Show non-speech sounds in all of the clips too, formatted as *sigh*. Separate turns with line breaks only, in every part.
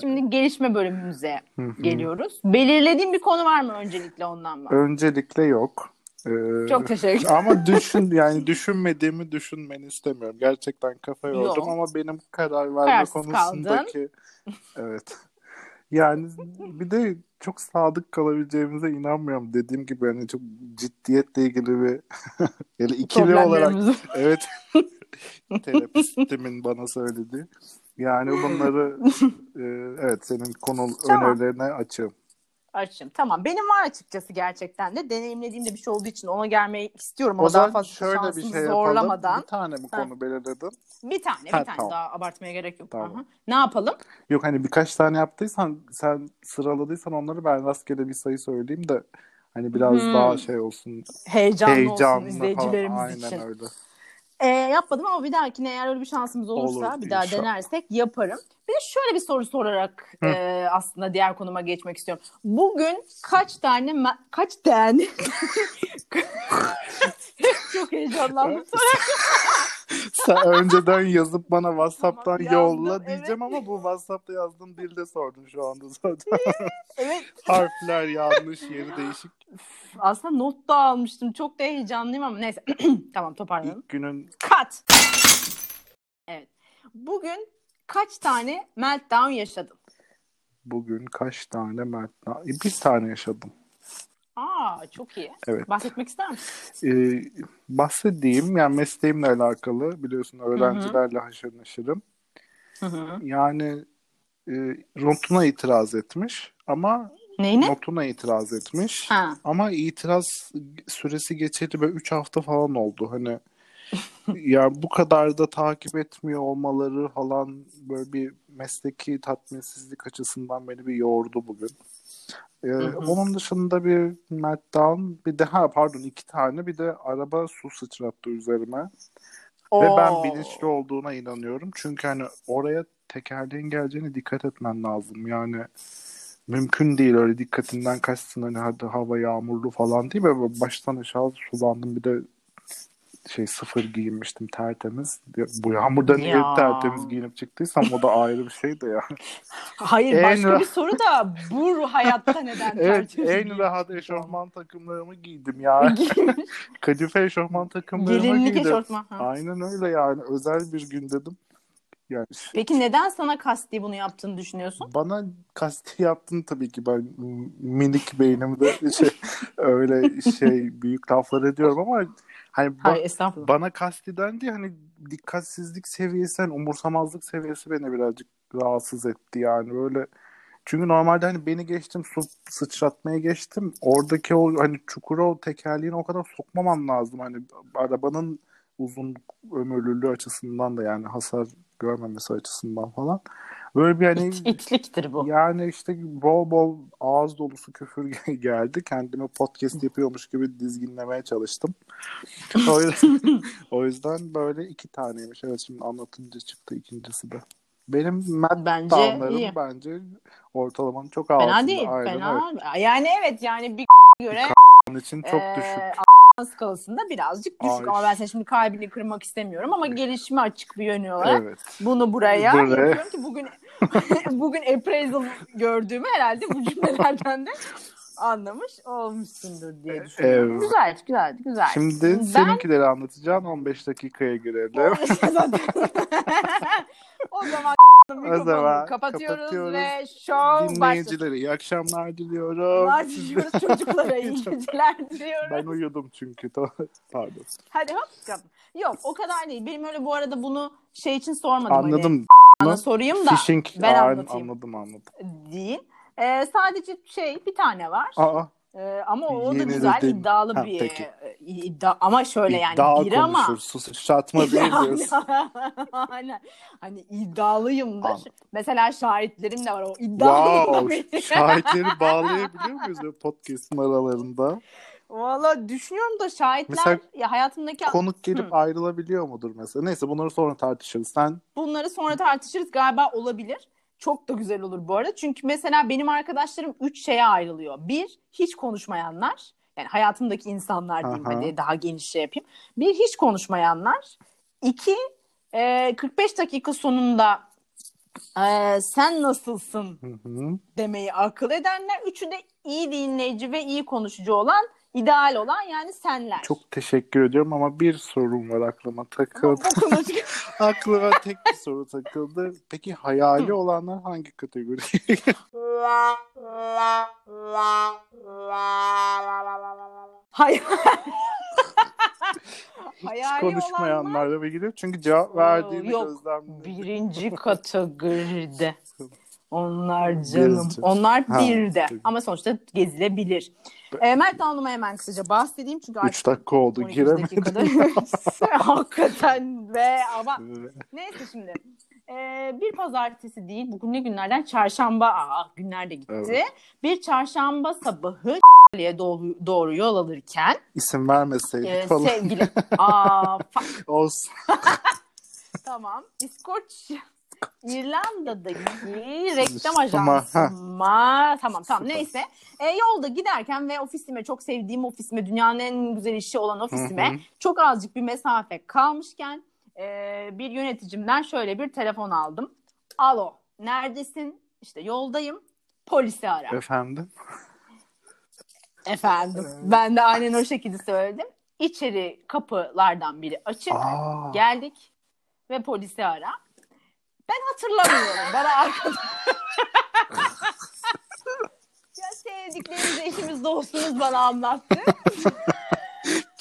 Şimdi gelişme bölümümüze
Hı hı.
geliyoruz. Belirlediğin bir konu var mı öncelikle ondan mı?
Öncelikle yok. Ee,
Çok teşekkür *laughs*
Ama düşün yani düşünmediğimi düşünmeni istemiyorum. Gerçekten kafa yordum
Yok.
ama benim karar verme
Kararsız
konusundaki evet. Yani bir de çok sadık kalabileceğimize inanmıyorum. Dediğim gibi yani çok ciddiyetle ilgili bir *laughs* yani ikili olarak evet *laughs* terapistimin bana söylediği. Yani bunları *laughs* e, evet senin konu
Tamam.
önerilerine açığım.
Açım. Tamam. Benim var açıkçası gerçekten de. Deneyimlediğimde bir şey olduğu için ona gelmeyi istiyorum ama
O
daha
zaman
fazla
şöyle bir şey yapalım.
zorlamadan.
Bir tane mi
Ha.
konu belirledin?
Bir tane, bir
Ha,
tane
tamam.
daha abartmaya gerek yok.
Tamam.
Aha. Ne yapalım?
Yok hani birkaç tane yaptıysan sen sıraladıysan onları ben rastgele bir sayı söyleyeyim de hani biraz
Hmm.
daha şey olsun
Heyecanlı,
heyecanlı
olsun izleyicilerimiz
falan.
için.
Aynen öyle.
Ee, yapmadım ama bir dahakine eğer öyle bir şansımız olursa
Olur,
bir daha
inşallah.
denersek yaparım. Bir de şöyle bir soru sorarak
Hı.
e, aslında diğer konuma geçmek istiyorum. Bugün kaç tane me- kaç tane *laughs* çok heyecanlandım. *laughs*
Sen önceden yazıp bana WhatsApp'tan
Tamam, yazdım,
yolla diyeceğim
evet.
ama bu WhatsApp'ta yazdığın dilde sordun şu anda zaten. *laughs*
evet
Harfler yanlış, yeri değişik.
aslında not da almıştım. Çok da heyecanlıyım ama neyse. *clears throat* tamam toparlayalım.
İlk günün
Kat. Evet. Bugün kaç tane meltdown yaşadın?
bugün kaç tane Mert'le? Bir tane yaşadım.
Aa çok iyi.
Evet.
Bahsetmek ister misin?
Ee, bahsedeyim yani mesleğimle alakalı biliyorsun öğrencilerle haşır neşirim.
Hı hı.
Yani e, notuna itiraz etmiş ama
Neyine?
notuna itiraz etmiş.
Ha.
Ama itiraz süresi geçeli böyle 3 hafta falan oldu. Hani *laughs* ya bu kadar da takip etmiyor olmaları falan böyle bir mesleki tatminsizlik açısından beni bir yordu bugün. Ee,
hı.
Onun dışında bir meltdown bir de ha pardon iki tane bir de araba su sıçrattı üzerime. Ve ben
Oo.
bilinçli olduğuna inanıyorum. Çünkü hani oraya tekerleğin geleceğine dikkat etmen lazım. Yani mümkün değil öyle dikkatinden kaçsın hani hadi hava yağmurlu falan değil mi? Böyle baştan aşağı sulandım bir de şey sıfır giyinmiştim tertemiz. Bu yağmurda niye
Ya.
tertemiz giyinip çıktıysam o da ayrı bir şey de ya. *laughs*
Hayır
En
başka
ra-
bir soru da bu hayatta neden *laughs*
evet
tertemiz
en rahat eşofman takımlarımı giydim ya. *laughs* Kadife eşofman takımlarımı
Gelinlik
giydim.
eşortman. ha.
Aynen öyle yani özel bir gün dedim. Yani
Peki neden sana kasti bunu yaptığını düşünüyorsun?
Bana kasti yaptın tabii ki ben minik beynimde şey, öyle şey büyük laflar ediyorum ama hani ba-
Hayır estağfurullah.
bana kasti dendi hani dikkatsizlik seviyesi hani umursamazlık seviyesi beni birazcık rahatsız etti yani. Böyle çünkü normalde hani beni geçtim su sıçratmaya geçtim. Oradaki o hani çukura o tekerleğini o kadar sokmaman lazım. Hani arabanın uzun ömürlülüğü açısından da yani hasar görmemesi açısından falan böyle bir hani
İt, itliktir bu.
yani işte bol bol ağız dolusu küfür *laughs* geldi. Kendimi podcast yapıyormuş gibi dizginlemeye çalıştım. O yüzden, *laughs* o yüzden böyle iki taneymiş. Evet şimdi anlatınca çıktı ikincisi de. Benim
Bence
meltdownlarım
iyi.
bence ortalamanın çok altında.
Fena değil.
Aynen
Fena. Yani evet yani bir göre
için çok
eee,
düşük.
Skalasında birazcık düşük
Ay.
ama ben şimdi kalbini kırmak istemiyorum ama gelişime açık bir yönü olarak
Evet.
bunu buraya
Buraya.
yapıyorum ki bugün *laughs* bugün appraisal gördüğümü herhalde bu cümlelerden de anlamış olmuşsundur diye düşünüyorum.
Evet.
Güzel, güzel, güzel.
Şimdi
ben
seninkileri anlatacağım. 15 dakikaya girelim. *laughs* *laughs* *laughs*
O zaman mikrofonu
zaman
kapatıyoruz,
kapatıyoruz.
ve show.
Dinleyicilere iyi akşamlar diliyorum.
Bunlar diliyoruz çocuklara *laughs* iyi geceler diliyorum.
Ben uyudum çünkü. *laughs* Pardon.
Hadi hop. Yok o kadar değil. Benim öyle bu arada bunu şey için sormadım.
Anladım.
Hani, bana sorayım da
Phishing.
ben anlatayım.
Anladım anladım.
değil. Ee, sadece şey bir tane var.
Aa,
Ee, ama o da
Yeni
güzel iddialı
Ha,
bir
peki.
e, iddia ama şöyle yani bir ama
konuşur. Değil diyorsun. *laughs*
Aynen. Hani iddialıyımdır.
Anladım.
Mesela şahitlerim de var o iddialıyım da
wow. *laughs* Şahitleri bağlayabiliyor muyuz böyle podcast'ın aralarında?
Valla düşünüyorum da şahitler
Mesela
ya hayatımdaki
Konuk gelip
Hı.
ayrılabiliyor mudur mesela? Neyse bunları sonra tartışırız. Sen
bunları sonra tartışırız galiba olabilir. Çok da güzel olur bu arada. Çünkü mesela benim arkadaşlarım üç şeye ayrılıyor. Bir, hiç konuşmayanlar. Yani hayatımdaki insanlar diyeyim
Aha.
hadi daha geniş şey yapayım. Bir, hiç konuşmayanlar. İki, e, 45 dakika sonunda e, sen nasılsın demeyi akıl edenler. Üçü de iyi dinleyici ve iyi konuşucu olan, ideal olan yani senler.
Çok teşekkür ediyorum ama bir sorum var aklıma takıldı. *laughs* aklıma tek bir soru takıldı. Peki hayali olanlar hangi kategori? Hiç
Hayali
konuşmayanlarla ilgili. Çünkü cevap verdiğini
yok.
gözlemledim.
Birinci kategoride. *laughs* Onlar canım.
Gezeceğiz.
Onlar
Ha,
birde.
tabii.
Ama sonuçta gezilebilir. E, Mert Hanım'a hemen kısaca bahsedeyim. Çünkü artık
3 dakika oldu
12
giremedim. *laughs*
Hakikaten be ama *laughs* neyse şimdi. Ee, bir pazartesi değil. Bugün ne günlerden? Çarşamba. Aa, günler de gitti.
Evet.
Bir çarşamba sabahı doğru, doğru yol alırken
İsim vermeseydik
e,
falan.
sevgili aa *laughs*
Olsun.
tamam İskoç İrlanda'daki reklam ajansıma tamam tamam
Süper.
neyse e, yolda giderken ve ofisime çok sevdiğim ofisime dünyanın en güzel işi olan ofisime
Hı hı.
çok azıcık bir mesafe kalmışken e, bir yöneticimden şöyle bir telefon aldım. Alo neredesin? İşte yoldayım polisi ara.
Efendim?
Efendim ben de aynen o şekilde söyledim. İçeri kapılardan biri açık.
Aa,
Geldik ve polisi ara. Ben hatırlamıyorum. Bana arkada... *laughs* ya sevdikleriniz, eşimiz, dostunuz bana anlattı. *laughs*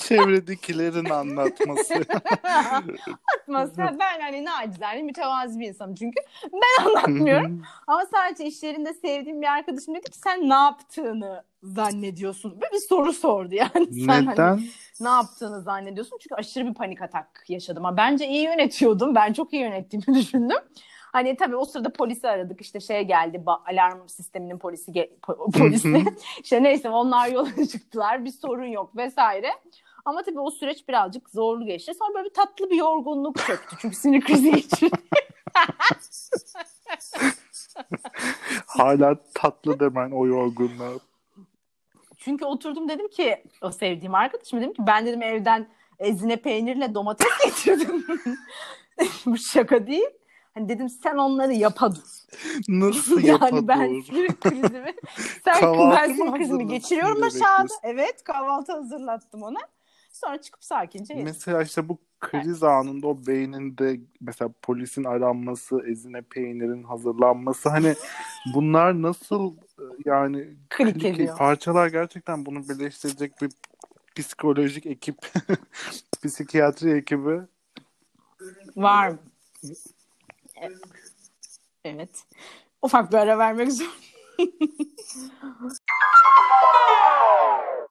çevredekilerin anlatması. *laughs*
Atmazsa ben hani nacizane mütevazi bir insanım çünkü. Ben anlatmıyorum. Ama sadece işlerinde sevdiğim bir arkadaşım dedi ki sen ne yaptığını zannediyorsun? Böyle bir soru sordu yani. *laughs* Sen hani
Neden?
ne yaptığını zannediyorsun? Çünkü aşırı bir panik atak yaşadım. Ama bence iyi yönetiyordum. Ben çok iyi yönettiğimi *laughs* düşündüm. Hani tabii o sırada polisi aradık. İşte şey geldi. alarm sisteminin polisi ge- po- polisi. işte neyse onlar yola çıktılar. Bir sorun yok vesaire. Ama tabii o süreç birazcık zorlu geçti. Sonra böyle bir tatlı bir yorgunluk çöktü. Çünkü sinir krizi geçirdim. *laughs*
Hala tatlı demen o yorgunluğa.
Çünkü oturdum dedim ki o sevdiğim arkadaşım dedim ki ben dedim evden ezine peynirle domates *laughs* getirdim. Bu şaka değil. Hani dedim sen onları yapa dur.
Nasıl *laughs*
yani ben sinir krizimi sen ben sinir krizimi geçiriyorum aşağıda. Evet kahvaltı hazırlattım ona. Sonra çıkıp sakince yedim.
Mesela işte bu kriz anında o beyninde mesela polisin aranması, ezine peynirin hazırlanması hani *laughs* bunlar nasıl e, yani
Klik
klik- parçalar gerçekten bunu birleştirecek bir psikolojik ekip, *laughs* psikiyatri ekibi
Var mı? E- Evet. Ufak bir ara vermek zor. *laughs*